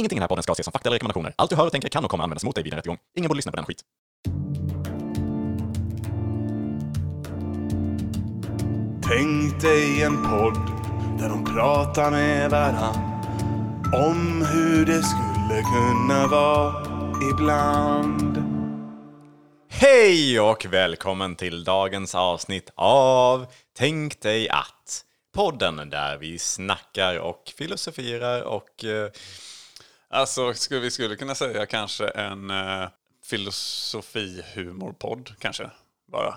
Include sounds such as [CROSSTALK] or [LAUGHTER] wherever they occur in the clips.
Ingenting i den här podden ska ses som fakta eller rekommendationer. Allt du hör och tänker kan och kommer användas mot dig vid en rättegång. Ingen borde lyssna på den skit. Tänk dig en podd där de pratar med varann om hur det skulle kunna vara ibland. Hej och välkommen till dagens avsnitt av Tänk dig att. Podden där vi snackar och filosoferar och... Eh, Alltså, skulle, vi skulle kunna säga kanske en uh, filosofihumorpodd, kanske. Bara.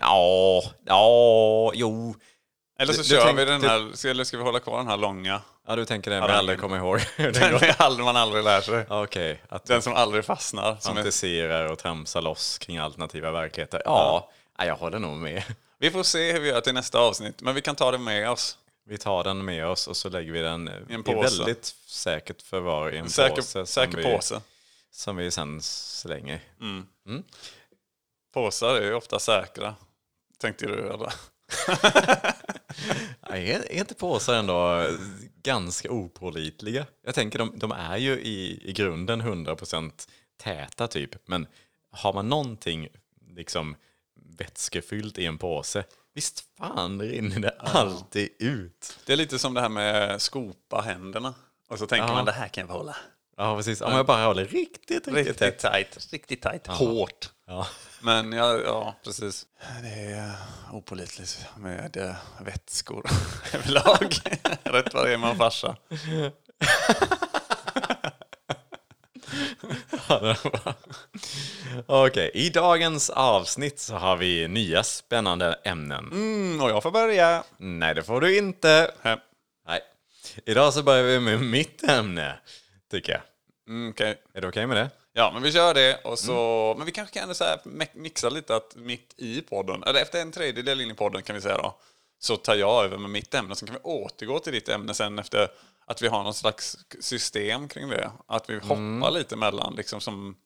ja, ja, jo. Eller så Du- du kör tänkte- vi den här, ska- eller ska vi hålla kvar den här långa? Ja, du tänker den vi aldrig kommer ihåg. [LAUGHS] den vi aldrig, man aldrig lär sig. Okej, att Den som aldrig fastnar. Som fantiserar och tramsar loss kring alternativa verkligheter. Ja, ja. jag håller nog med. vi får se hur vi gör till nästa avsnitt, men vi kan ta det med oss. Vi tar den med oss och så lägger vi den en i påse. väldigt säkert förvar i en Säker, påse. som säker vi, påse. Som vi sen slänger. Påsar är ju ofta säkra. Tänkte du eller? [LAUGHS] Är, är inte påsar ändå ganska opålitliga? Jag tänker de, de är ju i, i grunden 100% täta typ. Men har man någonting liksom vätskefyllt i en påse, visst fan rinner det alltid ut. Det är lite som det här med skopa händerna. Och så tänker Ja. man det här kan jag behålla. Ja, precis. Om jag bara håller riktigt, riktigt, Riktigt tätt. tight. Riktigt tight. Hårt. Ja. Men ja, ja, precis. Det är opålitligt med eh, vätskor [LAUGHS] överlag. [LAUGHS] Rätt vad det är man farsa. [LAUGHS] Okej, i dagens avsnitt så har vi nya spännande ämnen. Mm, och jag får börja. Nej, det får du inte. Här. Nej. Idag så börjar vi med mitt ämne, tycker jag. Mm, okej. Är du okej med det? Ja, men vi kör det. Och så, Men vi kanske kan så mixa lite att mitt i podden, eller efter en tredjedel in i podden kan vi säga då, så tar jag över med mitt ämne. Så kan vi återgå till ditt ämne sen efter att vi har någon slags system kring det. Att vi hoppar lite mellan, liksom som,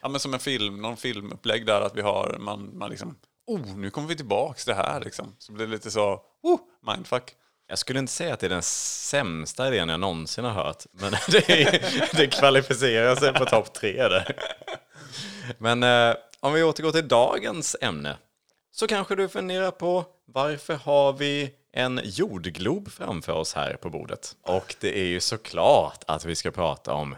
ja, men som en film, någon filmupplägg där att vi har, man, man liksom, oh, nu kommer vi tillbaks till det här liksom. Så blir det lite så, oh, mindfuck. Jag skulle inte säga att det är den sämsta idén jag någonsin har hört. Men [LAUGHS] det, är, det kvalificerar sig på topp tre där. Men eh, om vi återgår till dagens ämne. Så kanske du funderar på varför har vi en jordglob framför oss här på bordet? Och det är ju såklart att vi ska prata om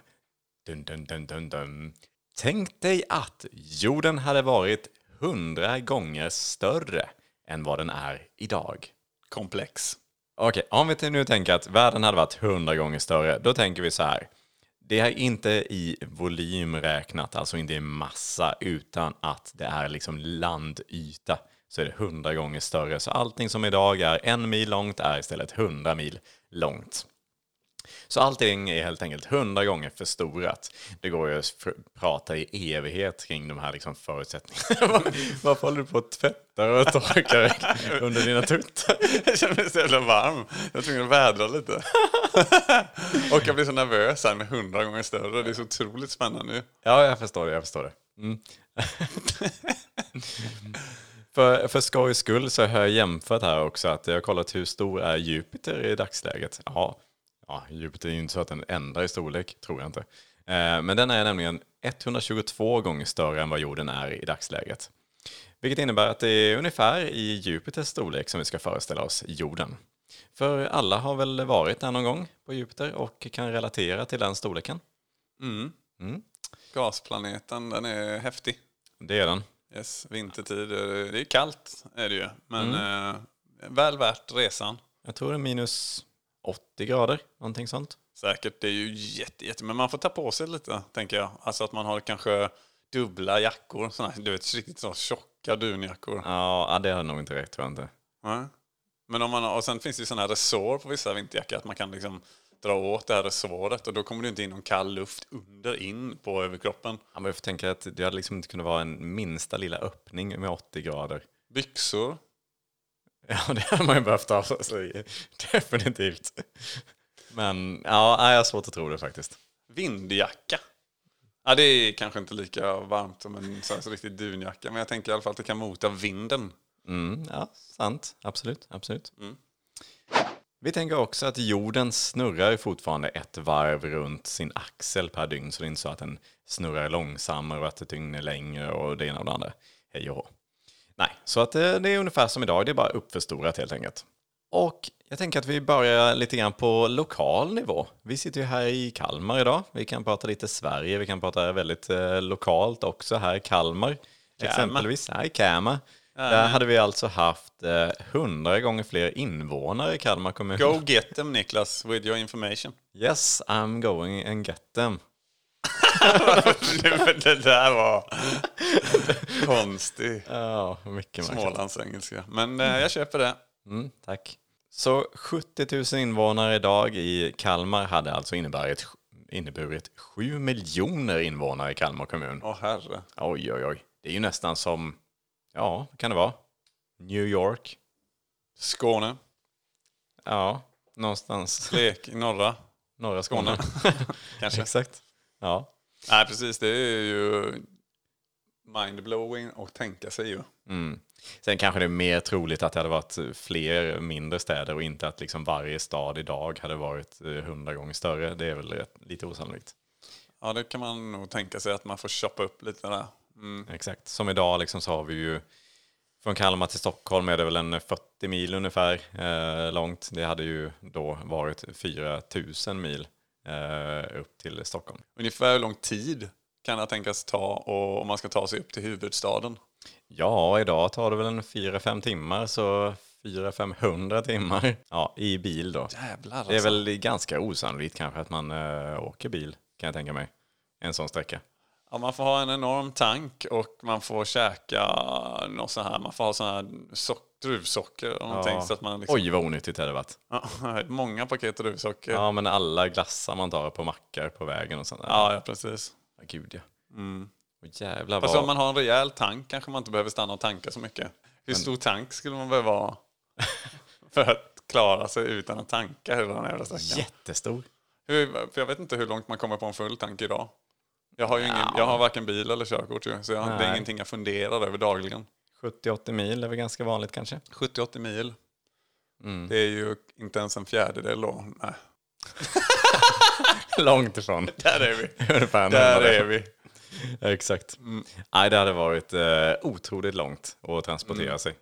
dun, dun, dun, dun, dun. Tänk dig att jorden hade varit hundra gånger större än vad den är idag. Komplex. Okej, om vi nu tänker att världen hade varit hundra gånger större, då tänker vi så här. Det är inte i volym räknat, alltså inte i massa, utan att det är liksom landyta. Så är det hundra gånger större. Så allting som idag är en mil långt är istället hundra mil långt. Så allting är helt enkelt hundra gånger förstorat. Det går ju att prata i evighet kring de här liksom förutsättningarna. [LAUGHS] Var- Varför håller du på att tvätta och torka [LAUGHS] under dina tuttar? Jag känner mig så jävla varm. Jag är tvungen att vädra lite. [LAUGHS] och jag blir så nervös här med hundra gånger större. Det är så otroligt spännande. Ja, jag förstår det. Jag förstår det. Mm. För, för skojs skull så har jag jämfört här också att jag har kollat hur stor är Jupiter i dagsläget. Ja, ja Jupiter är ju inte så att den ändrar i storlek, tror jag inte. Eh, men den är nämligen 122 gånger större än vad jorden är i dagsläget. Vilket innebär att det är ungefär i Jupiters storlek som vi ska föreställa oss jorden. För alla har väl varit där någon gång på Jupiter och kan relatera till den storleken. Gasplaneten, den är häftig. Det är den. Yes, vintertid. eh, Det är kallt är det ju. Men eh, väl värt resan. Jag tror det är minus 80 grader, någonting sånt. Säkert. Det är ju jätte, jätte... Men man får ta på sig lite, tänker jag. Alltså att man har kanske dubbla jackor. Såna, du vet, riktigt så tjocka dunjackor. Ja, det hade nog inte räckt tror jag inte. Nej. Men om man, och sen finns det ju sådana här resår på vissa vinterjackor. Att man kan liksom dra åt det här resåret. Och då kommer det inte in någon kall luft under in på överkroppen. Ja, men jag får tänka att det hade liksom inte kunnat vara en minsta lilla öppning med 80 grader. Byxor. [LAUGHS] Ja, det hade man ju behövt ha. Så, definitivt. Men ja, jag har svårt att tro det faktiskt. Vindjacka. Ja, det är kanske inte lika varmt som en så, här, så riktig dunjacka. Men jag tänker i alla fall att det kan mota vinden. Mm, ja, sant. Absolut, absolut. Vi tänker också att jorden snurrar fortfarande ett varv runt sin axel per dygn, så det är inte så att den snurrar långsammare och att ett dygn är längre och det ena och det andra. Hej och hå. Nej, så att det, det är ungefär som idag, det är bara uppförstorat helt enkelt. Och jag tänker att vi börjar lite grann på lokal nivå. Vi sitter ju här i Kalmar idag. Vi kan prata lite Sverige, vi kan prata väldigt eh, lokalt också här i Kalmar. Exempelvis här i Kalmar. Där hade vi alltså haft eh, hundra gånger fler invånare i Kalmar kommun. Go get them Niklas, with your information. Yes, I'm going and get them. [LAUGHS] det där var konstig Ja, mycket smålandsengelska. Men eh, jag köper det. Mm, tack. Så 70 000 invånare idag i Kalmar hade alltså inneburit, inneburit 7 miljoner invånare i Kalmar kommun. Åh herre. Oj, oj, oj. Det är ju nästan som, ja, kan det vara? New York? Skåne, Ja, någonstans Lek i norra. norra Skåne. [LAUGHS] Kanske. Exakt. Ja. Nej, precis. Det är ju mindblowing att tänka sig ju. Mm. Sen kanske det är mer troligt att det hade varit fler mindre städer och inte att liksom varje stad idag hade varit eh, hundra gånger större. Det är väl rätt, lite osannolikt. Ja, det kan man nog tänka sig att man får choppa upp lite där. Mm. Exakt. Som idag liksom så har vi ju från Kalmar till Stockholm är det väl en 40 mil ungefär eh, långt. Det hade ju då varit 4 000 mil eh, upp till Stockholm. Ungefär hur lång tid kan det tänkas ta och, om man ska ta sig upp till huvudstaden? Ja, idag tar det väl en 4-5 timmar, så 400-500 timmar [LAUGHS] ja, i bil då. Jävlar alltså. Det är väl ganska osannolikt kanske att man eh, åker bil, kan jag tänka mig. En sån sträcka. Ja, man får ha en enorm tank och man får käka något så här. Man får ha sån här sock, druvsocker och någonting. Så att man liksom, Oj, vad onyttigt det hade varit. Ja, [LAUGHS] många paket druvsocker. Ja, Ja, men alla glassar man tar på mackar på vägen och sånt där. ja, precis. Ja, gud ja. Och jävlar Fast vad... om man har en rejäl tank kanske man inte behöver stanna och tanka så mycket. Hur stor tank skulle man behöva ha [LAUGHS] för att klara sig utan att tanka hela den jävla sträckan? Jättestor. Hur, för jag vet inte hur långt man kommer på en full tank idag. Jag har ju ingen, Ja. jag har varken bil eller körkort så jag, det är Nej. ingenting jag funderar över dagligen. 70-80 mil är väl ganska vanligt kanske. 70-80 mil. Mm. Det är ju inte ens en fjärdedel då. Nej. [LAUGHS] Långt ifrån. [LAUGHS] Där är vi. Ungefär en Där hundradel. är vi. [LAUGHS] Exakt. Nej, det hade varit eh, otroligt långt att transportera Mm. sig.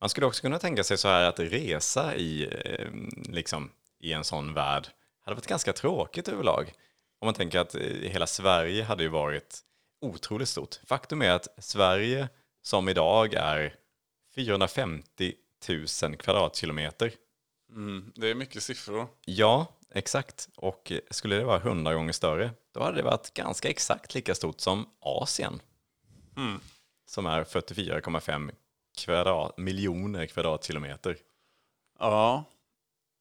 Man skulle också kunna tänka sig så här att resa i, eh, liksom, i en sån värld hade varit ganska tråkigt överlag. Om man tänker att eh, hela Sverige hade ju varit otroligt stort. Faktum är att Sverige som idag är 450 000 kvadratkilometer. Mm, det är mycket siffror. Ja, exakt. Och skulle det vara 100 gånger större, då hade det varit ganska exakt lika stort som Asien. Som är 44,5 kvadrat, miljoner kvadratkilometer. Ja,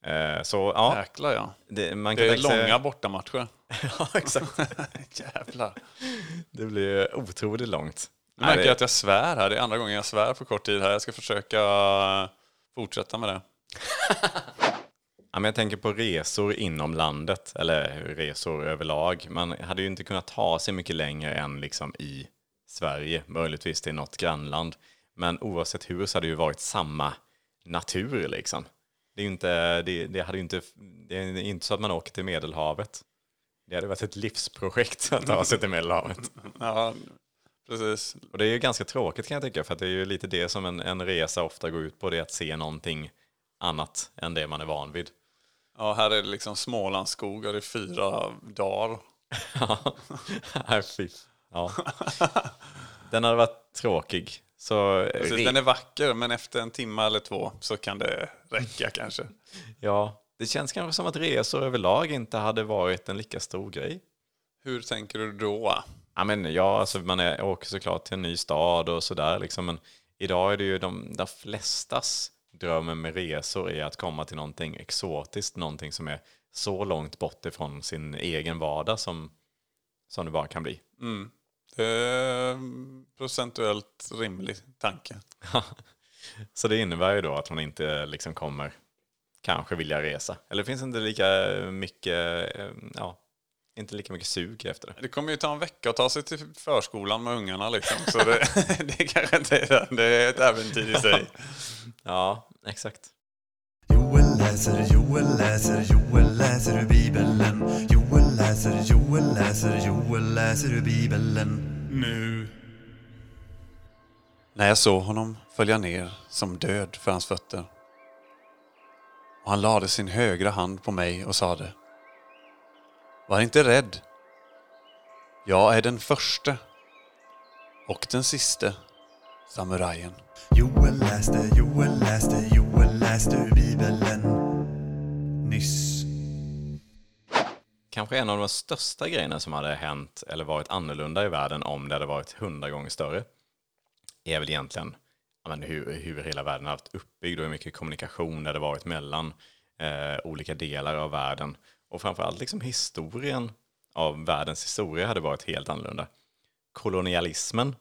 Eh, så ja, jäklar ja. det, man kan Det är tänka sig- långa bortamatcher. [LAUGHS] ja, exakt. [LAUGHS] Jävlar. Det blir otroligt långt. Nu märker jag att jag svär här. Det är andra gången jag svär på kort tid här. Jag ska försöka eh, fortsätta med det. [LAUGHS] Ja, men jag tänker på resor inom landet, eller resor överlag. Man hade ju inte kunnat ta sig mycket längre än liksom i Sverige, möjligtvis till något grannland. Men oavsett hur så hade det ju varit samma natur liksom. Det, är inte, det, det, hade inte, det är inte så att man åker till Medelhavet. Det hade varit ett livsprojekt att ta sig till Medelhavet. Ja, precis. Och det är ju ganska tråkigt kan jag tycka, för att det är ju lite det som en, en resa ofta går ut på, det är att se någonting annat än det man är van vid. Ja, här är det liksom Smålandsskogar i fyra dagar. [LAUGHS] Ja, fiff. Ja. Den hade varit tråkig. Så Precis, re- den är vacker, men efter en timme eller två så kan det räcka kanske. ja, det känns kanske som att resor överlag inte hade varit en lika stor grej. Hur tänker du då? Ja, men ja, alltså man är, åker såklart till en ny stad och sådär liksom, men idag är det ju de, de flestas drömmen med resor är att komma till någonting exotiskt, någonting som är så långt bort ifrån sin egen vardag som, som det bara kan bli. Det är en procentuellt rimlig tanke. [LAUGHS] Så det innebär ju då att hon inte liksom kommer kanske vilja resa. Eller finns inte lika mycket, eh, ja, inte lika mycket sug efter det. Det kommer ju ta en vecka att ta sig till förskolan med ungarna liksom. Så det, [LAUGHS] det kanske inte är det. Det är ett äventyr i sig. [LAUGHS] Ja, exakt. Joel läser, Joel läser, Joel läser ur Bibeln. Joel läser, Joel läser, Joel läser ur Bibeln. Nu. När jag såg honom följa ner som död för hans fötter. Och han lade sin högra hand på mig och sade Var inte rädd. Jag är den förste och den siste samurajen. Joel läste, Joel läste, Joel läste ur Bibeln. Nyss. Kanske en av de största grejerna som hade hänt eller varit annorlunda i världen om det hade varit hundra gånger större är väl egentligen men hur, hur hela världen har haft uppbyggd och hur mycket kommunikation det hade varit mellan eh, olika delar av världen. Och framförallt liksom historien av världens historia hade varit helt annorlunda. Kolonialismen,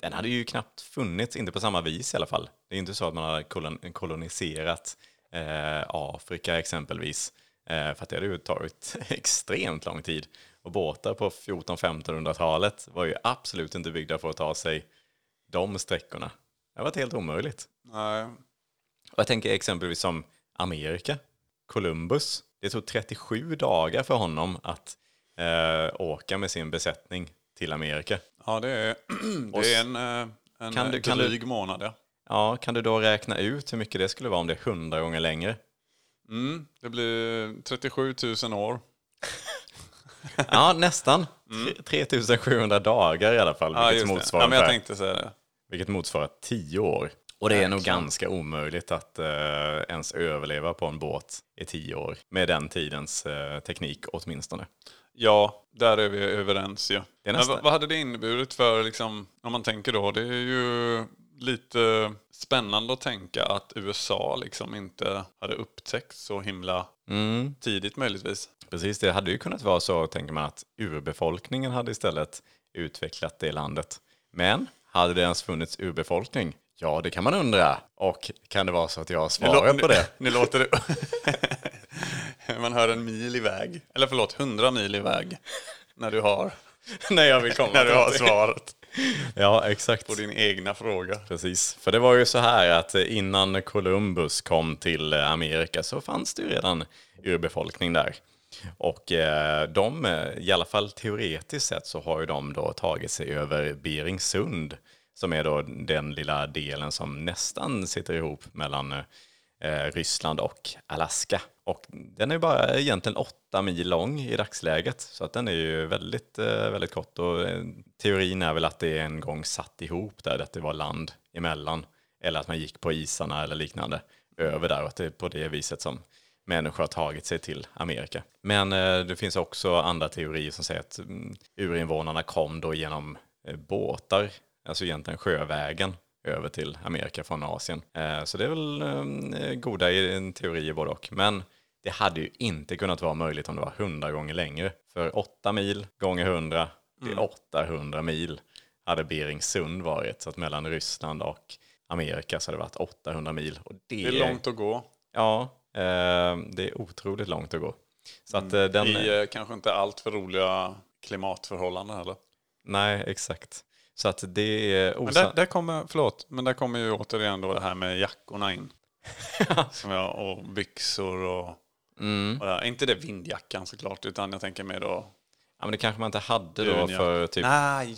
den hade ju knappt funnits, inte på samma vis i alla fall. Det är ju inte så att man hade kolon koloniserat eh, Afrika exempelvis. Eh, för att det hade ju tagit [LAUGHS] extremt lång tid. Och båtar på 14-1500-talet var ju absolut inte byggda för att ta sig de sträckorna. Det har varit helt omöjligt. Nej. Och jag tänker exempelvis som Amerika, Columbus. Det tog 37 dagar för honom att eh, åka med sin besättning till Amerika. Ja, det är, [CLEARS THROAT] det är en, eh, en Kan du- kan du- dryg månad. Ja. Ja, kan du då räkna ut hur mycket det skulle vara om det är 100 gånger längre? Mm, det blir 37 000 år. [LAUGHS] Ja, nästan. Tre- 3700 dagar i alla fall, Ja, vilket, motsvarar Ja, men jag tänkte säga det. Vilket motsvarar 10 år. Och det är nog ganska omöjligt att eh, ens överleva på en båt i 10 år. Med den tidens eh, teknik åtminstone. Ja, där är vi överens ju. är Men vad hade det inneburit för, liksom, om man tänker då, det är ju lite spännande att tänka att USA liksom inte hade upptäckt så himla Mm. tidigt möjligtvis. Precis, det hade ju kunnat vara så, tänker man, att urbefolkningen hade istället utvecklat det landet. Men hade det ens funnits urbefolkning? Ja, det kan man undra. Och kan det vara så att jag har svaret på det? [LAUGHS] Nu, låter det... [LAUGHS] man hör en mil iväg, eller förlåt, hundra mil iväg. När du har, [LAUGHS] När jag vill komma när du har svaret Ja, exakt. på din egna fråga. Precis, för det var ju så här att innan Columbus kom till Amerika så fanns det ju redan urbefolkning där. Och eh, de, eh, i alla fall teoretiskt sett, så har ju de då tagit sig över Beringsund, som är då den lilla delen som nästan sitter ihop mellan eh, Ryssland och Alaska. Och den är ju bara egentligen åtta mil lång i dagsläget, så att den är ju väldigt, väldigt kort. Och teorin är väl att det en gång satt ihop där, att det var land emellan, eller att man gick på isarna eller liknande över där, och att det är på det viset som människor har tagit sig till Amerika. Men eh, det finns också andra teorier som säger att mm, urinvånarna kom då genom eh, båtar, alltså egentligen sjövägen, över till Amerika från Asien. Eh, så det är väl goda teorier både och. Men det hade ju inte kunnat vara möjligt om det var 100 gånger längre. För 8 mil gånger 100, det är 800 mil hade Beringsund varit. Så att mellan Ryssland och Amerika så hade det varit 800 mil. Och det, Det är långt att gå. Ja, det är otroligt långt att gå. Så att eh, den... I eh, kanske inte allt för roliga klimatförhållanden heller. Nej, exakt. Så att det är Men osa... där, där kommer, förlåt, men där kommer ju återigen då det här med jackorna in. [LAUGHS] Som jag, och byxor och, och det här. Inte det vindjackan såklart, utan jag tänker mer då... Ja, men det kanske man inte hade då för typ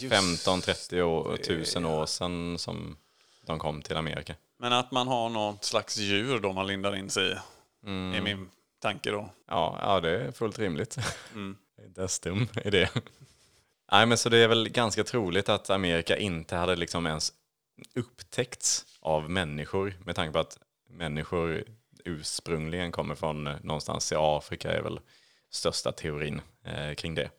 just 15-30 år, tusen år sedan som de kom till Amerika. Men att man har något slags djur då man lindar in sig i. Mm. Är min tanke då. Ja, ja det är fullt rimligt. Mm. [LAUGHS] Det är inte stum i det. Nej, men så det är väl ganska troligt att Amerika inte hade liksom ens upptäckts av människor med tanke på att människor ursprungligen kommer från eh, någonstans i Afrika är väl största teorin eh, kring det.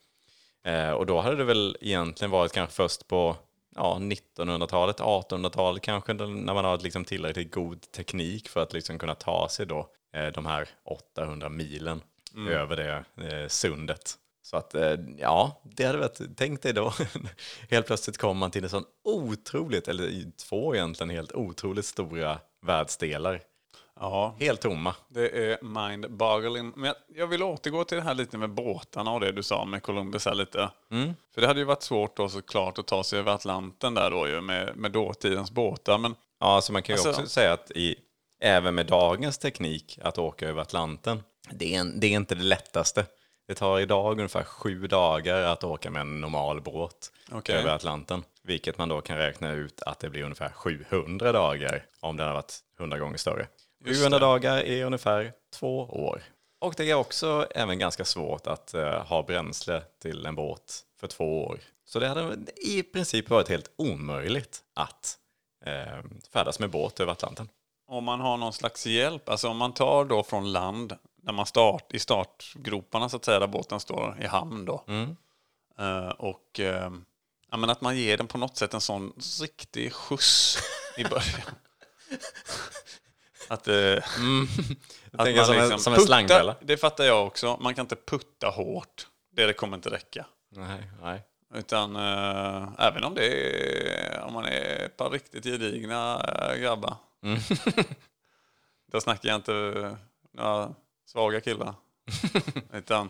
Eh, och då hade det väl egentligen varit kanske först på ja, 1900-talet, 1800-talet kanske, när man har liksom tillräckligt god teknik för att liksom kunna ta sig då de här 800 milen över det eh, sundet. Så att eh, ja, det hade varit, tänk dig då, [LAUGHS] helt plötsligt kommer man till en sån otroligt, eller två egentligen helt otroligt stora världsdelar. Ja, Helt tomma. det är mind-boggling. Men jag, jag vill återgå till det här lite med båtarna och det du sa med Columbus här lite. För det hade ju varit svårt då såklart att ta sig över Atlanten där då ju med, med dåtidens båtar. Men Ja, så man kan ju Alltså- också säga att i även med dagens teknik att åka över Atlanten, det är, en, det är inte det lättaste. Det tar idag ungefär sju dagar att åka med en normal båt Okej. över Atlanten. Vilket man då kan räkna ut att det blir ungefär 700 dagar om den har varit 100 gånger större. Just 700 det. dagar är ungefär två år. Och det är också även ganska svårt att eh, ha bränsle till en båt för två år. Så det hade i princip varit helt omöjligt att eh, färdas med båt över Atlanten. Om man har någon slags hjälp, alltså om man tar då från land, när man start, i startgroparna så att säga, där båten står i hamn då. Eh, och eh, ja, men att man ger den på något sätt en sån riktig skjuts i [LAUGHS] början. att, eh, att tänker som en- som en slangfälla. Det fattar jag också. Man kan inte putta hårt. Det, det kommer inte räcka. Nej, nej. Utan eh, även om det är, om man är ett par riktigt gedigna äh, grabbar. Då snackar jag inte några svaga killar. utan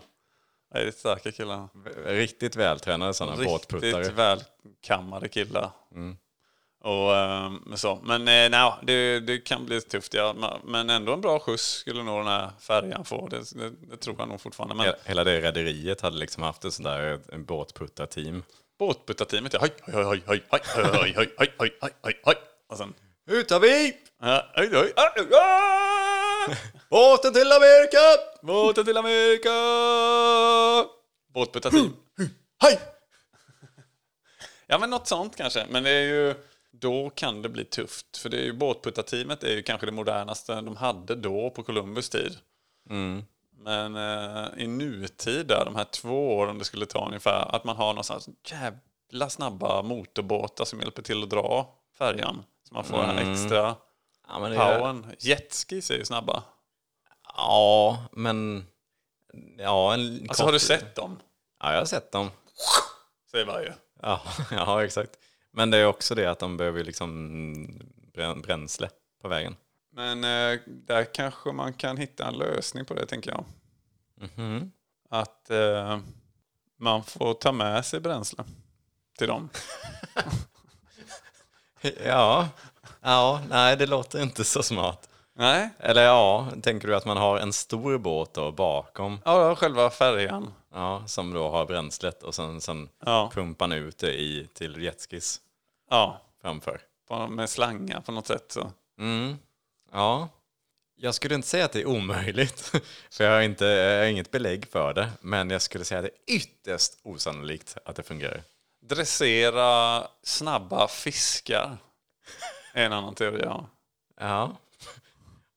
är starka killar. Riktigt vältränade sådana båtputtare. Riktigt välkammade killar. Och, eh, så. Men eh, nej, det, det kan bli tufft. Ja. Men ändå en bra skjuts skulle nog den här färjan få. Det, det, det tror jag nog fortfarande. Men He- Hela det rederiet hade liksom haft ett sånt där en båtputtarteam. båtputtarteamet, ja. Hoj, hoj, hoj, hoj, hoj, hoj, hoj, hoj, hoj, hoj, hoj, hoj, hoj. Och sen... Oj, oj, oj, oj. Båten till Amerika! Båten till Amerika! Båtputtarteam. Hej! Ja, men något sånt kanske. Men det är ju... Då kan det bli tufft. För det är ju båtputtarteamet är ju kanske det modernaste de hade då på Columbus tid. Men eh, i nutid, där, de här två åren det skulle ta ungefär, att man har någonstans jävla snabba motorbåtar som hjälper till att dra färjan. Så man får den här extra Ja, men det är, powern. Jetskis är ju snabba. ja, men... Ja, en Alltså kort- har du sett dem? Ja, jag har sett dem. Säger ju. Ja, [LAUGHS] ja, exakt. Men det är också det att de behöver liksom brän- bränsle på vägen. Men eh, där kanske man kan hitta en lösning på det, tänker jag. Mhm. Att eh, man får ta med sig bränsle till dem. [LAUGHS] Ja, ja, nej, det låter inte så smart. Nej, Eller ja, tänker du att man har en stor båt då bakom, ja, själva färjan. ja, som då har bränslet och sen, sen Ja. pumpar man ut det i, till jetskis Ja, framför. på, med slangar på något sätt. Så. Mm. Ja, jag skulle inte säga att det är omöjligt, [LAUGHS] för jag har, inte, jag har inget belägg för det, men jag skulle säga att det är ytterst osannolikt att det fungerar. Dressera snabba fiskar är en annan teori. Ja, Ja,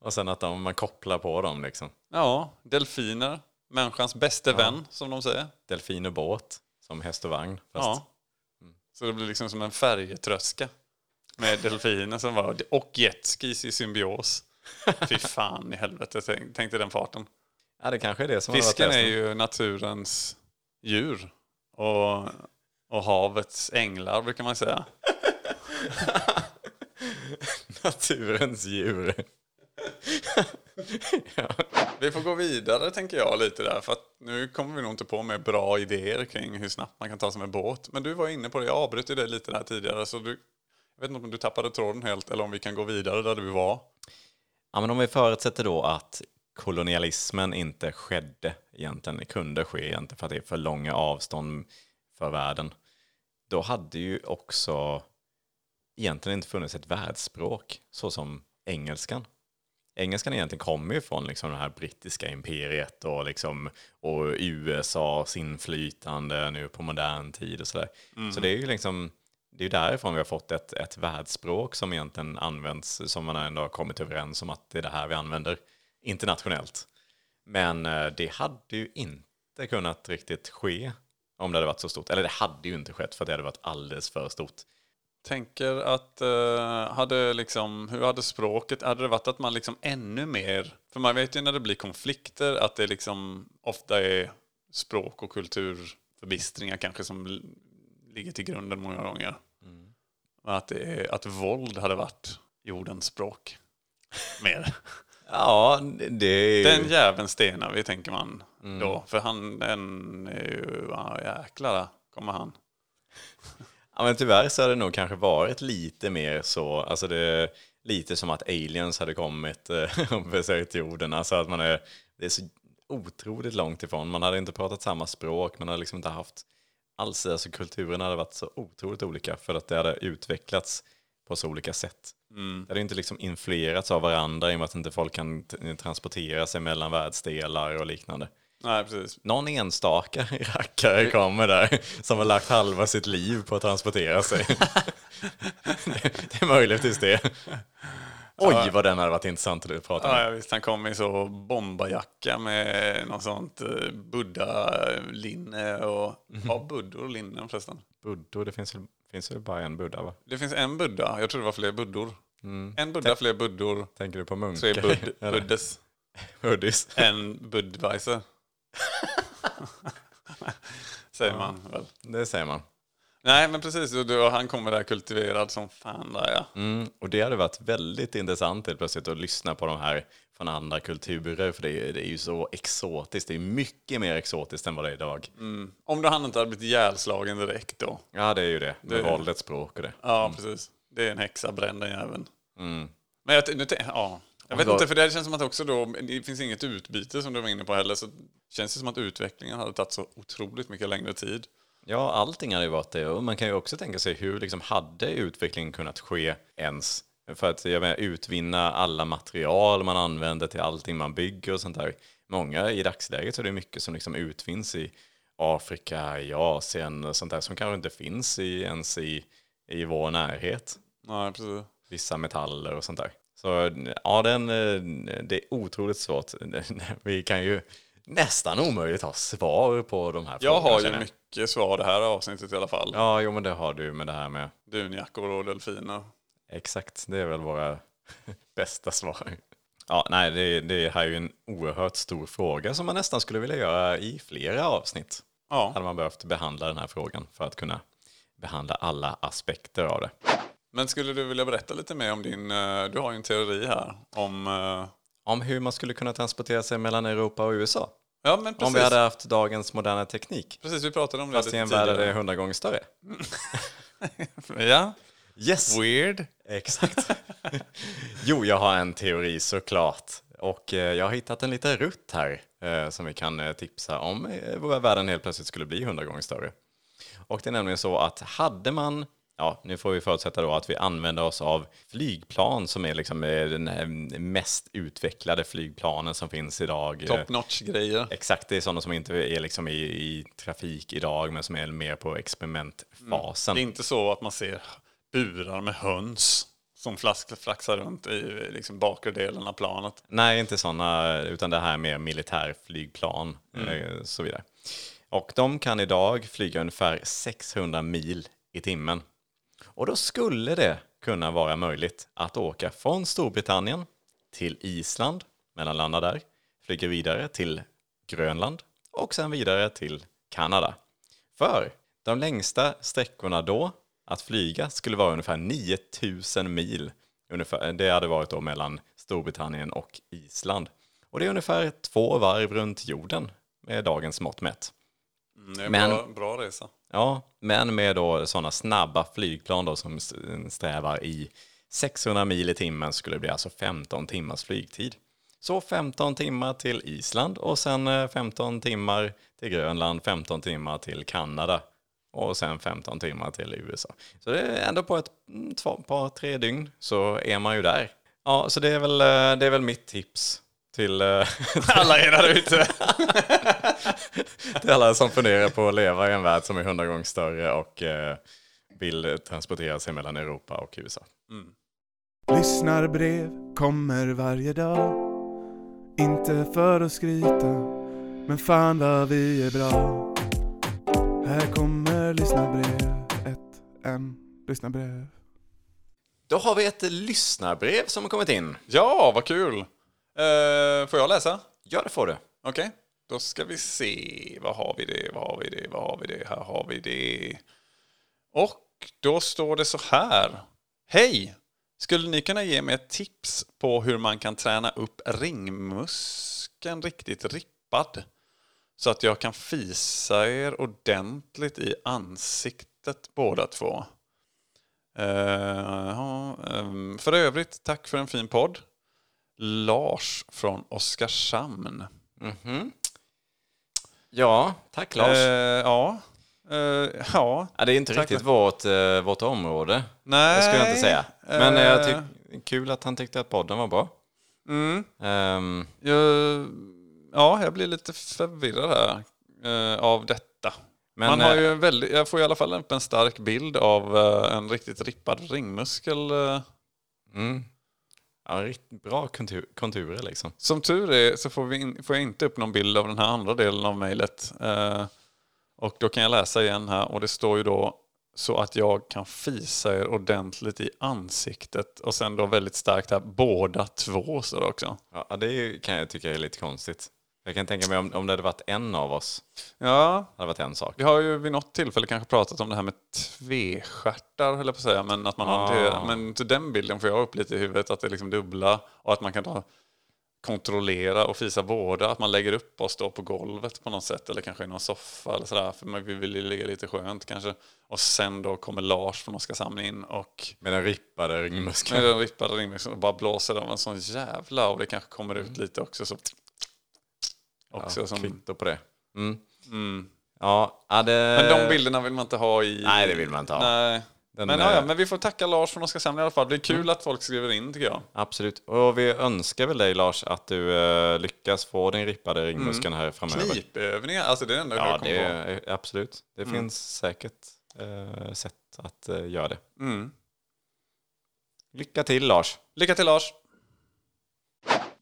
och sen att de, man kopplar på dem liksom. ja delfiner. Människans bäste vän, som de säger. Delfin och båt, som häst och vagn. Fast, Ja. Så det blir liksom som en färjetröska. Med delfiner som var, och jetskis i symbios. [LAUGHS] Fy fan i helvete, tänk, tänk dig den farten. ja, det kanske är det som Fisken är ju naturens djur. Och, och havets änglar brukar man säga. [LAUGHS] naturens djur. [LAUGHS] ja. Vi får gå vidare tänker jag lite där. För nu kommer vi nog inte på med bra idéer kring hur snabbt man kan ta sig med båt. Men du var inne på det, jag avbröt ju det lite där tidigare. Så du, jag vet inte om du tappade tråden helt eller om vi kan gå vidare där du var. ja, men om vi förutsätter då att kolonialismen inte skedde egentligen, kunde ske egentligen för att det är för långa avstånd för världen. Då hade ju också egentligen inte funnits ett världsspråk så som engelskan. Engelskan egentligen kommer ju från liksom det här brittiska imperiet och, liksom, och USAs inflytande nu på modern tid och sådär. Så det är ju liksom, det är därifrån vi har fått ett, ett världsspråk som egentligen används, som man ändå har kommit överens om att det är det här vi använder internationellt. Men eh, det hade ju inte kunnat riktigt ske om det hade varit så stort. Eller det hade ju inte skett för det hade varit alldeles för stort. Tänker att, eh, hade liksom, hur hade språket, hade det varit att man liksom ännu mer, för man vet ju när det blir konflikter att det liksom ofta är språk och kulturförbistringar kanske som ligger till grunden många gånger. Och Att, det är, att våld hade varit jordens språk. Mer. [LAUGHS] Ja, det är ju... Den jäveln stenar vi, tänker man då. För han, den är ju, ja jäklar kommer han. [LAUGHS] Ja, men tyvärr så har det nog kanske varit lite mer så, alltså det, lite som att aliens hade kommit eh, [LAUGHS] och besökt jorden. Alltså att man är, det är så otroligt långt ifrån. Man hade inte pratat samma språk, man hade liksom inte haft alls, alltså kulturen hade varit så otroligt olika för att det hade utvecklats på så olika sätt. Det hade inte liksom influerats av varandra i och med att inte folk kan transportera sig mellan världsdelar och liknande. Nej, precis. Någon enstaka [LAUGHS] rackare kommer där som har lagt halva sitt liv på att transportera sig. [LAUGHS] det, är möjligtvis det. Oj, vad den hade varit intressant att prata med. ja, visst, han kom i så bombarjacka med något sånt eh, buddha-linne och... Ja, buddor och linnen förresten. Buddor, det finns, finns väl bara en buddha va? Det finns en buddha, jag tror det var fler buddor. En buddha, fler buddor, Tänker du på munkar? tre bud, buddes, Hoodies? en budweiser. [LAUGHS] Säger man väl. Det säger man. Nej, men precis. Och då, han kommer där kultiverad som fan där ja. Mm, och det hade varit väldigt intressant helt plötsligt att lyssna på de här från andra kulturer, för det är, det är ju så exotiskt. Det är mycket mer exotiskt än vad det är idag. Om då han inte hade blivit ihjälslagen direkt då. Ja, det är ju det. Med Det- våldets språk och det. Ja, precis. Det är en häxa, bränn den jäveln. Mm. Men jag, nu, ja. Jag vet inte, för det känns som att också då, det finns inget utbyte som du var inne på heller, så känns det som att utvecklingen hade tagit så otroligt mycket längre tid. Ja, allting hade ju varit det. Och man kan ju också tänka sig hur liksom hade utvecklingen kunnat ske ens? För att jag menar, utvinna alla material man använder till allting man bygger och sånt där. Många i dagsläget så är det mycket som liksom utvinns i Afrika, i Asien och sånt där som kanske inte finns i, ens i, i vår närhet. Nej, precis. Vissa metaller och sånt där. Så ja, den, eh, det är otroligt svårt. [LAUGHS] Vi kan ju nästan omöjligt ha svar på de här Jag frågorna. har känner ju mycket svar det här avsnittet i alla fall. Ja, jo men det har du med det här med. Dunjackor och delfiner. Exakt, det är väl våra [LAUGHS] bästa svar. Ja, nej, det, det här är ju en oerhört stor fråga som man nästan skulle vilja göra i flera avsnitt. Ja. Hade man behövt behandla den här frågan för att kunna behandla alla aspekter av det. Men skulle du vilja berätta lite mer om din, eh, du har ju en teori här om, eh, Om hur man skulle kunna transportera sig mellan Europa och USA. ja men precis. Om vi hade haft dagens moderna teknik. Precis, vi pratade om det Fast i lite en värld där det är hundra gånger större. [LAUGHS] Ja, Yes! weird. Exakt. jo, jag har en teori såklart. Och eh, jag har hittat en liten rutt här som vi kan tipsa om världen helt plötsligt skulle bli hundra gånger större. Och det är nämligen så att hade man, ja nu får vi förutsätta då att vi använder oss av flygplan som är liksom eh, den här mest utvecklade flygplanen som finns idag. Eh, Top notch grejer. Exakt, det är sådana som inte är liksom i, i trafik idag men som är mer på experimentfasen. Det är inte så att man ser burar med höns som flask, flaxar runt i liksom bakre delen av planet. Nej, inte sådana, utan det här är mer militärflygplan eh, så vidare. Och de kan idag flyga ungefär 600 mil i timmen. Och då skulle det kunna vara möjligt att åka från Storbritannien till Island, mellanlanda där, flyga vidare till Grönland och sen vidare till Kanada. För de längsta sträckorna då att flyga skulle vara ungefär 9000 mil. Ungefär, det hade varit då mellan Storbritannien och Island. Och det är ungefär två varv runt jorden med dagens mått mätt. Mm, det är en Men- bra, bra resa. Ja, men med då sådana snabba flygplan då som strävar i 600 mil i timmen skulle det bli alltså 15 timmars flygtid. Så 15 timmar till Island och sen eh, 15 timmar till Grönland, 15 timmar till Kanada och sen 15 timmar till USA. Så det är ändå på ett mm, två, par, tre dygn så är man ju där. Ja, så det är väl, eh, det är väl mitt tips till, eh, [LAUGHS] Alla er där ute. till alla som funderar på att leva i en värld som är hundra gånger större och eh, vill transportera sig mellan Europa och USA. Lyssnarbrev kommer varje dag Inte för att skryta Men fan vad vi är bra Här kommer lyssnarbrev Ett, en, lyssnarbrev Då har vi ett lyssnarbrev som har kommit in. Ja, vad kul. Uh, får jag läsa? Ja, det får du. Okej, då ska vi se. Vad har vi det? Vad har vi det? Vad har vi det? Här har vi det. Och då står det så här. Hej! Skulle ni kunna ge mig ett tips på hur man kan träna upp ringmuskeln riktigt rippad? Så att jag kan fisa er ordentligt i ansiktet båda två. Uh, uh, um, för övrigt, tack för en fin podd. Lars från Oskarshamn. Mhm. Ja, tack Lars. Eh, ja. Eh, ja. ja, det är inte tack. riktigt vårt, eh, vårt område. Nej. Det skulle jag inte säga. Men eh, jag Eh, tyck, kul att han tyckte att podden var bra. Mm. Ehm, Jag, ja, jag blir lite förvirrad här eh, av detta. men Man har eh, ju en väldigt, jag får i alla fall upp en stark bild av eh, en riktigt rippad ringmuskel. eh. mm, ja, rikt- bra kontur, konturer liksom. Som tur är så får, vi in, får jag inte upp någon bild av den här andra delen av mejlet. Eh, och då kan jag läsa igen här och det står ju då så att jag kan fisa er ordentligt i ansiktet. Och sen då väldigt starkt här, båda två står det också. Ja, det kan jag tycka är lite konstigt. Jag kan tänka mig om, om det hade varit en av oss, Ja, det hade varit en sak. vi har ju vid något tillfälle kanske pratat om det här med tvestjärtar, höll jag på att säga. Men, att man Ah. hanterar, men till den bilden får jag upp lite i huvudet, att det är liksom dubbla och att man kan då kontrollera och fisa båda. Att man lägger upp och står på golvet på något sätt eller kanske i någon soffa eller sådär. För man vill ju ligga lite skönt kanske. Och sen då kommer Lars från Oskarshamn in och Med den rippade ringmuskeln. med den rippade ringmuskeln och bara blåser av en sån jävla och det kanske kommer ut lite också. Så, också ja, som, Kvitto på det. Mm. mm. Ja, det... Men de bilderna vill man inte ha i... Nej, det vill man inte ha. Nej. Den, Men, eh, ja, men vi får tacka Lars från Oskarshamn i alla fall. Det är kul att folk skriver in tycker jag. Absolut. Och vi önskar väl dig Lars att du eh, lyckas få den rippade ringmuskeln här framöver. Knipövningar, alltså det är det enda Ja, jag kommer det på. är, absolut. Det finns säkert eh, sätt att eh, göra det. Mm. Lycka till Lars! Lycka till Lars!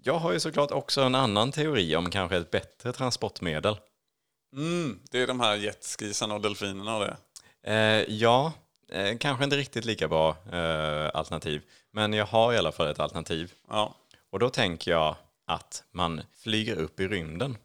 Jag har ju såklart också en annan teori om kanske ett bättre transportmedel. Mm. Det är de här jetskisarna och delfinerna och det. Eh, ja, eh, kanske inte riktigt lika bra eh, alternativ. Men jag har i alla fall ett alternativ. Ja. Och då tänker jag att man flyger upp i rymden.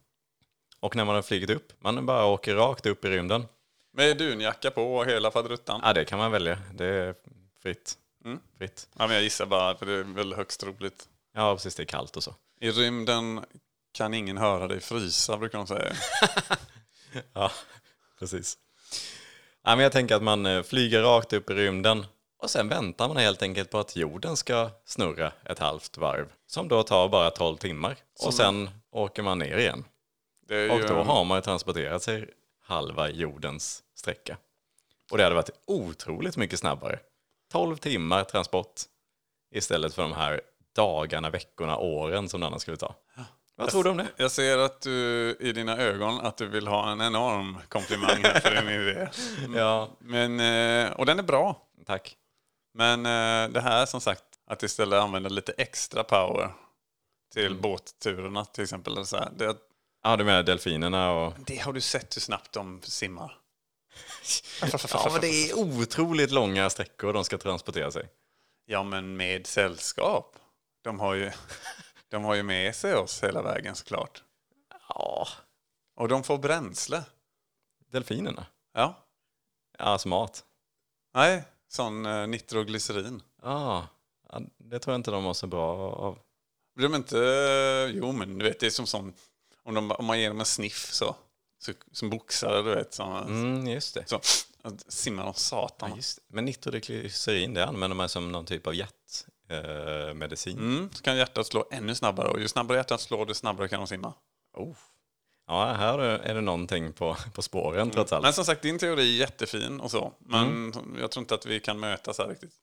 Och när man har flugit upp, man bara åker rakt upp i rymden. Med dunjacka på och hela faderuttan. Ja, det kan man välja. Det är fritt. Mm. fritt. Ja, men jag gissar bara, för det är väl högst troligt. Ja, precis. Det är kallt och så. I rymden kan ingen höra dig frysa, brukar de säga. [LAUGHS] Ja, precis. Ja, men jag tänker att man eh, flyger rakt upp i rymden och sen väntar man helt enkelt på att jorden ska snurra ett halvt varv. Som då tar bara 12 timmar. Och sen åker man ner igen. Och då har man ju transporterat sig halva jordens sträcka. Och det hade varit otroligt mycket snabbare. 12 timmar transport istället för de här dagarna, veckorna, åren som det annars skulle ta. Vad tror du om det? Jag ser att du i dina ögon att du vill ha en enorm komplimang här för din [LAUGHS] idé. Ja, Men, eh, och den är bra. tack. Men eh, det här som sagt, att istället använda lite extra power till Mm. båtturerna till exempel. eller Så här, det, Ja, du menar delfinerna och... det har du sett hur snabbt de simmar. [LAUGHS] Ja, men det är otroligt långa sträckor de ska transportera sig. Ja, men med sällskap. De har ju, de har ju med sig oss hela vägen såklart. Ja. Och de får bränsle. Delfinerna? Ja. Ja, smart. Nej, sån eh, nitroglycerin. Ja, ja, det tror jag inte de har så bra av. Blir de inte... Jo, men du vet, det är som sån... Om, de, om man ger dem en sniff så. så som boxare, du vet. Så, Mm, just det. så simmar de satan. Ja, just det. Men nitroglycerin, det använder man som någon typ av hjärtmedicin. Eh, medicin. Mm, så kan hjärtat slå ännu snabbare. Och ju snabbare hjärtat slår, desto snabbare kan de simma. Oh. Ja, här är det någonting på, på spåren trots allt. Men som sagt, din teori är jättefin och så. Men jag tror inte att vi kan mötas här riktigt.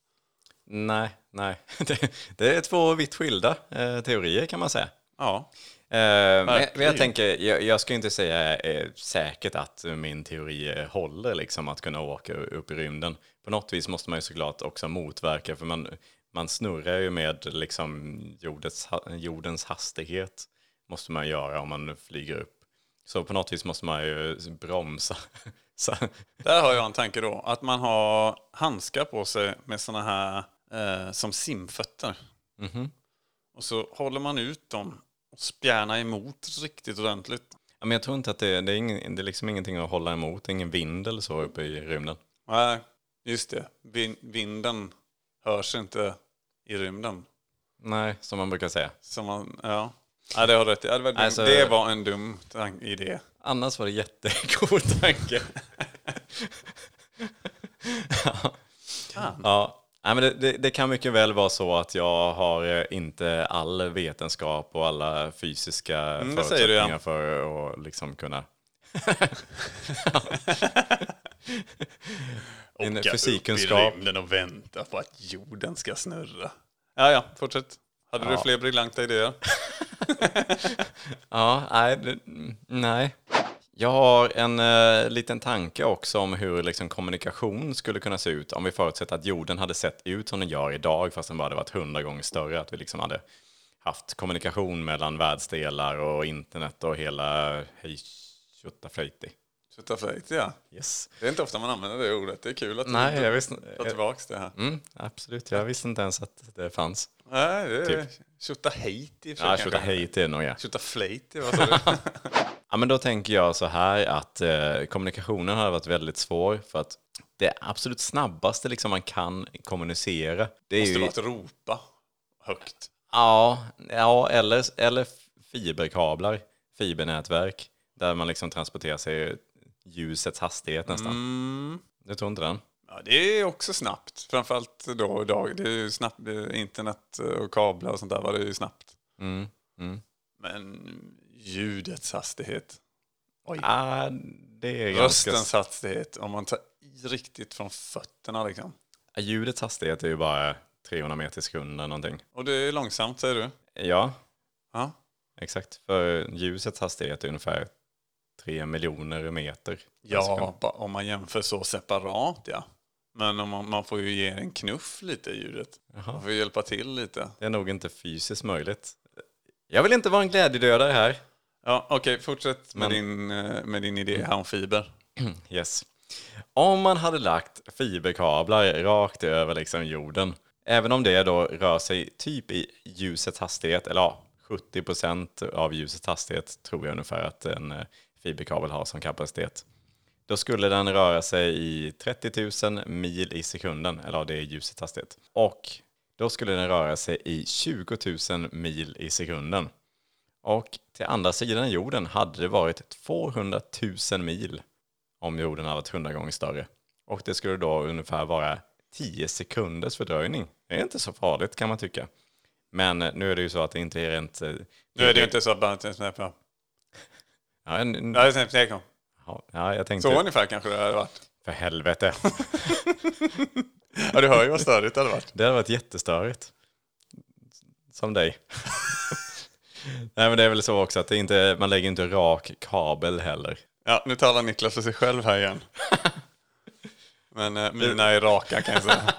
Nej, nej. [LAUGHS] Det, det är två vitt skilda eh, teorier kan man säga. Ja. Eh, men, jag tänker, jag, jag ska inte säga eh, säkert att min teori eh, håller, liksom att kunna åka upp i rymden. På något vis måste man ju såklart också motverka, för man, man snurrar ju med liksom jordens, jordens hastighet, måste man göra om man flyger upp. Så på något vis måste man ju bromsa. [LAUGHS] Där har jag en tanke då. Att man har handskar på sig med såna här eh, som simfötter. Mhm. Och så håller man ut dem och spjärnar emot riktigt ordentligt. ja, men jag tror inte att det, det, är ingen, det är liksom ingenting att hålla emot, ingen vind eller så uppe i rymden. Nej, just det. Vin- vinden hörs inte i rymden. Nej, som man brukar säga. Som man, ja. Nej, det har rätt. Ja, Det var, Alltså- det var en dum idé. Annars var det jättegod tanke. [LAUGHS] ja. Ja, nej, men det, det, det kan mycket väl vara så att jag har eh, inte all vetenskap och alla fysiska Mm, du, ja. förutsättningar för att liksom kunna... [LAUGHS] [LAUGHS] En fysikkunskap. upp i rymden och vänta på att jorden ska snurra. Ja, ja, fortsätt. Hade du Ja. fler briljanta idéer? [LAUGHS] Ja, nej, nej. Jag har en eh, liten tanke också om hur liksom, kommunikation skulle kunna se ut om vi förutsätter att jorden hade sett ut som den gör idag fast den bara hade varit hundra gånger större. Att vi liksom hade haft kommunikation mellan världsdelar och internet och hela hej tjottaflöjti. Tjottaflöjt, ja. Yes. Det är inte ofta man använder det ordet. Det är kul att Nej, du jag visste tar tillbaka det här. mm, Absolut, jag visste inte ens att det fanns. Nej, det är Typ. tjottahejt i och för sig Ja, tjottahejti är nog ja. Tjottaflöjt, vad sa du? [LAUGHS] Ja, men då tänker jag så här att eh, kommunikationen har varit väldigt svår för att det absolut snabbaste liksom man kan kommunicera, det Måste ju... vara att ropa högt. Ja, ja eller, eller fiberkablar, fibernätverk, där man liksom transporterar sig ljusets hastighet nästan. Mm. Du tror inte den? Ja, det är också snabbt. Framförallt då idag. Det är ju snabbt. Internet och kablar och sånt där var det ju snabbt. Mm. Mm. Men ljudets hastighet. Oj. Ah, det är ganska... Röstens hastighet. Om man tar i riktigt från fötterna liksom. Ja, Ljudets hastighet är ju bara 300 meter i sekunden någonting. Och det är långsamt säger du? Ja, Ja. exakt. För ljusets hastighet är ungefär 3 miljoner meter. Ja, ba- om man jämför så separat ja. Men om man, man får ju ge en knuff lite i ljudet. Man får hjälpa till lite. Det är nog inte fysiskt möjligt. Jag vill inte vara en glädjedödare här. Ja, Okej, fortsätt med, Men- din, eh, med din idé här om fiber. [CLEARS THROAT] Yes. Om man hade lagt fiberkablar rakt över liksom jorden, även om det då rör sig typ i ljusets hastighet, eller ja, 70% av ljusets hastighet tror jag ungefär att en eh, fiberkabel har som kapacitet. Då skulle den röra sig i 30 000 mil i sekunden, eller det är ljusets hastighet. Och då skulle den röra sig i 20 000 mil i sekunden. Och till andra sidan jorden hade det varit 200 000 mil om jorden hade varit 100 gånger större. Och det skulle då ungefär vara 10 sekunders fördröjning. Det är inte så farligt kan man tycka. Men nu är det ju så att det inte är rent... eh, Nu är det ju inte så att bara... Ja, Ja, en, det är ja, ja, jag tänkte... Så ungefär kanske det hade varit. För helvete. [LAUGHS] Ja, du hör ju vad störigt det hade varit. Det hade varit jättestörigt. Som dig. [LAUGHS] Nej men det är väl så också att det inte, man lägger inte rak kabel heller. Ja, nu talar Niklas för sig själv här igen. Men eh, mina är raka kan jag säga. [LAUGHS]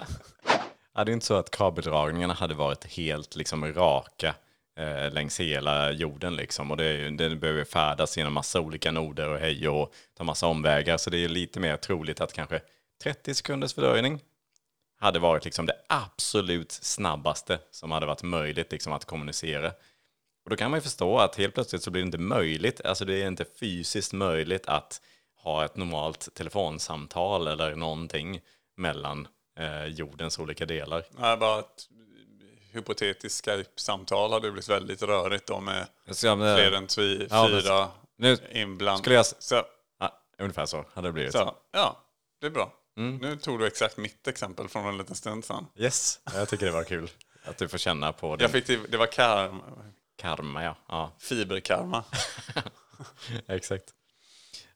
Ja, det är inte så att kabeldragningarna hade varit helt liksom raka eh, längs hela jorden liksom. Och det, är ju, det behöver färdas genom massa olika noder och hej och ta massa omvägar. Så det är ju lite mer troligt att kanske 30 sekunders fördröjning hade varit liksom det absolut snabbaste som hade varit möjligt liksom att kommunicera. Och då kan man ju förstå att helt plötsligt så blir det inte möjligt, alltså det är inte fysiskt möjligt att ha ett normalt telefonsamtal eller någonting mellan eh, jordens olika delar. Nej, bara att hypotetiskt Skype-samtal hade blivit väldigt rörigt då med ja, fler än tvi, Ja, fyra nu inbland. skulle jag... Så, Ja, ungefär så hade det blivit. så, ja, det är bra. Mm. Nu tog du exakt mitt exempel från en liten stund sedan. Yes, jag tycker det var kul. Att du får känna på din Jag fick det, det var karm, karma, ja. ja. fiberkarma. [LAUGHS] Exakt.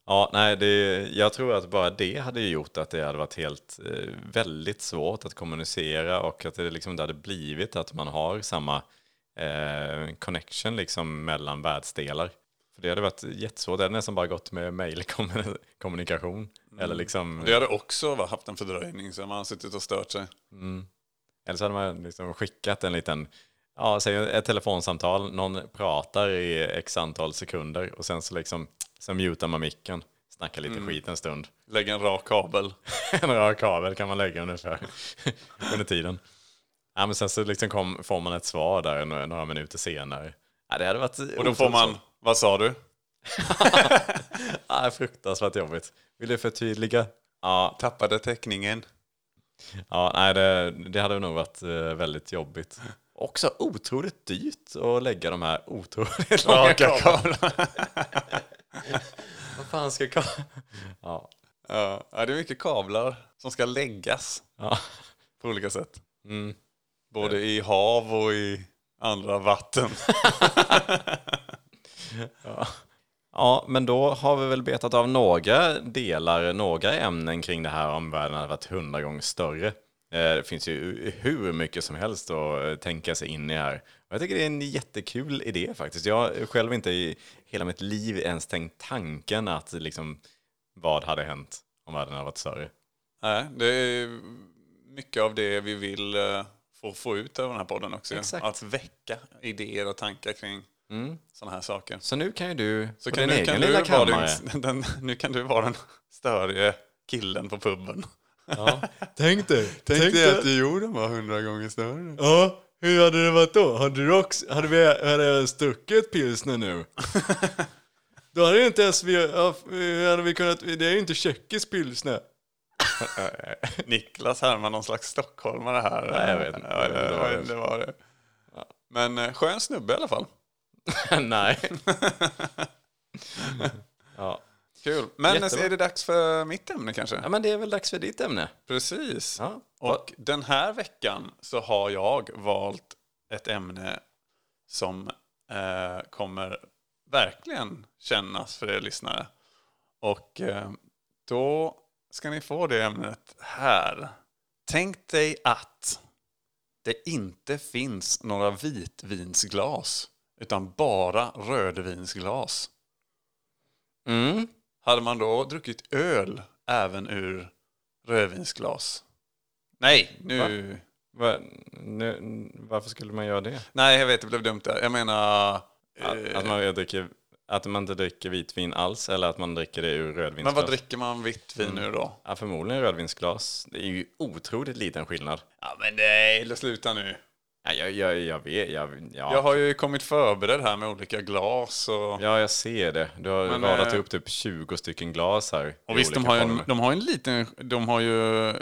Ja, nej, det, jag tror att bara det hade gjort att det hade varit helt eh, väldigt svårt att kommunicera och att det liksom inte hade blivit att man har samma eh, connection liksom mellan världsdelar. För det hade varit jättesvårt, det hade nästan bara gått med mailkommunikation. Eller liksom, Det hade också haft en fördröjning så man har suttit och stört sig. eller så hade man liksom skickat en liten, ja, säg ett telefonsamtal, någon pratar i x antal sekunder och sen så liksom, så mutar man micken, snackar lite skit en stund. Lägga en rak kabel. [LAUGHS] en rak kabel kan man lägga ungefär [LAUGHS] under tiden. Ja, men sen så liksom kom, får man ett svar där några, minuter senare. Ja, det hade varit Och då får man, vad sa du? [LAUGHS] Ja, fruktansvärt jobbigt. Vill du förtydliga? Ja, Tappade täckningen. ja nej, det, det hade nog varit eh, väldigt jobbigt. Också otroligt dyrt att lägga de här otroligt långa kablarna. Kablar. [LAUGHS] Vad fan ska ka- Ja, Ja, ja, det är mycket kablar som ska läggas. ja. på olika sätt. Mm. Både i hav och i andra vatten. [LAUGHS] Ja, men då har vi väl betat av några delar, några ämnen kring det här om världen hade varit hundra gånger större. Eh, Det finns ju hur mycket som helst att tänka sig in i här. Jag tycker det är en jättekul idé faktiskt. Jag har själv inte i hela mitt liv ens tänkt tanken att liksom, vad hade hänt om världen hade varit större. Nej, det är mycket av det vi vill eh, få, få ut av den här podden också. Exakt. Att väcka idéer och tankar kring sådana här saker. Så nu kan ju du Så på kan din kan egen du lilla kammare. den, [LAUGHS] den, nu kan du vara den större killen på puben. [LAUGHS] Tänk dig, Tänk dig att jorden var hundra gånger större. Ja, hur hade det varit då? Hade, du också, hade, vi, hade jag stuckit pilsner nu? [LAUGHS] då hade inte ens vi, hade vi kunnat, det är ju inte tjeckisk pilsner. [LAUGHS] Niklas härmar någon slags stockholmare här. Nej, jag vet inte. Ja, det, Det var var det. det. Var det. Men eh, skön snubbe i alla fall. [LAUGHS] Nej. ja. Kul. Men Jättebra. är det dags för mitt ämne kanske? ja, men det är väl dags för ditt ämne. Precis. Ja. Och den här veckan så har jag valt ett ämne som eh, kommer verkligen kännas för er lyssnare. Och eh, då ska ni få det ämnet här. Tänk dig att det inte finns några vitvinsglas utan bara rödvinsglas. Mm. Hade man då druckit öl även ur rödvinsglas? Nej, nu... Va, nu, varför skulle man göra det? Nej, jag vet, det blev dumt där. Jag menar... Att, eh, att, man dricker, att man inte dricker vitvin alls eller att man dricker det ur men rödvinsglas? vad dricker man vitt vin Mm. nu då? Ja, förmodligen rödvinsglas. Det är ju otroligt liten skillnad. Ja, men nej, sluta nu. Ja, jag, jag, jag vet, jag, ja. Jag har ju kommit förberedd här med olika glas och... Ja, jag ser det. Du har Men, radat eh, upp typ 20 stycken glas här. Och visst, de har, en, de har en liten... De har ju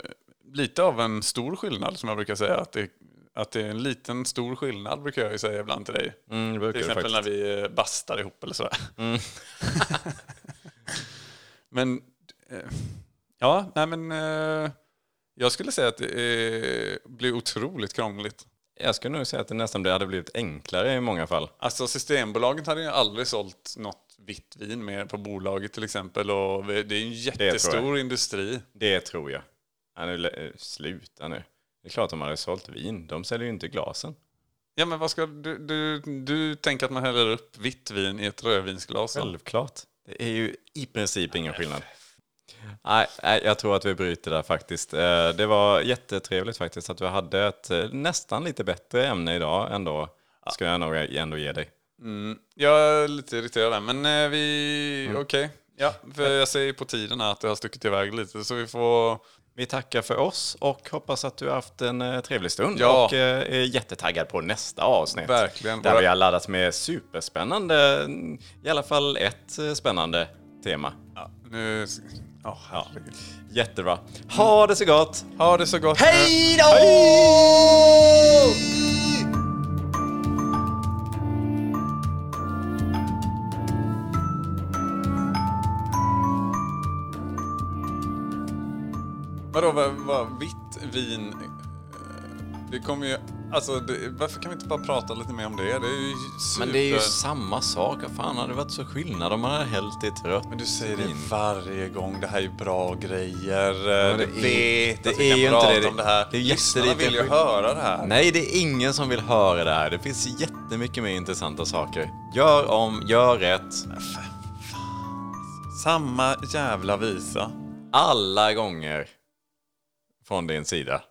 lite av en stor skillnad, som jag brukar säga. Att det, att det är en liten stor skillnad, brukar jag ju säga ibland till dig. Mm, Till exempel när vi eh, bastar ihop eller sådär. Mm. [LAUGHS] men, eh, ja, nej men... Eh, jag skulle säga att det blir otroligt krångligt. Jag skulle nog säga att det nästan hade blivit enklare i många fall. Alltså Systembolaget hade ju aldrig sålt något vitt vin mer på bolaget till exempel. Och det är ju en jättestor industri. Det tror jag. Ja, nu, eh, sluta nu. Det är klart de hade sålt vin. De säljer ju inte glasen. Ja men vad ska du, du, du tänker att man häller upp vitt vin i ett rödvinsglas? Självklart. Det är ju i princip ingen skillnad. Nej, jag tror att vi bryter där faktiskt. Eh, Det var jättetrevligt faktiskt att du hade ett eh, nästan lite bättre ämne idag ändå. Ska jag nog ändå ge dig. Mm, jag är lite irriterad där, men eh, vi... Okej. Ja, för jag ser på tiden här att det har stuckit iväg lite, så vi får... Vi tackar för oss och hoppas att du har haft en trevlig stund Ja. och är jättetaggad på nästa avsnitt. Verkligen. Där vi har laddat med superspännande, i alla fall ett spännande tema. Ja, nu... Oh, herregud. Jättebra. Ha det så gott! Ha det så gott. Hej då! Vadå, vad, vad, vitt vin? Det kommer ju... Alltså, det, varför kan vi inte bara prata lite mer om det? Det är ju super... Men det är ju samma sak. Vad fan hade det varit så skillnad om man hade hällt i ett rött Men du säger det vin? varje gång. Det här är ju bra grejer. Men du det är- vet det att vi är kan ju inte prata det. om det här. Det är Lyssnarna vill ju höra det här. Nej, det är ingen som vill höra det här. Det finns jättemycket mer intressanta saker. Gör om, gör rätt. Samma jävla visa. Alla gånger från din sida.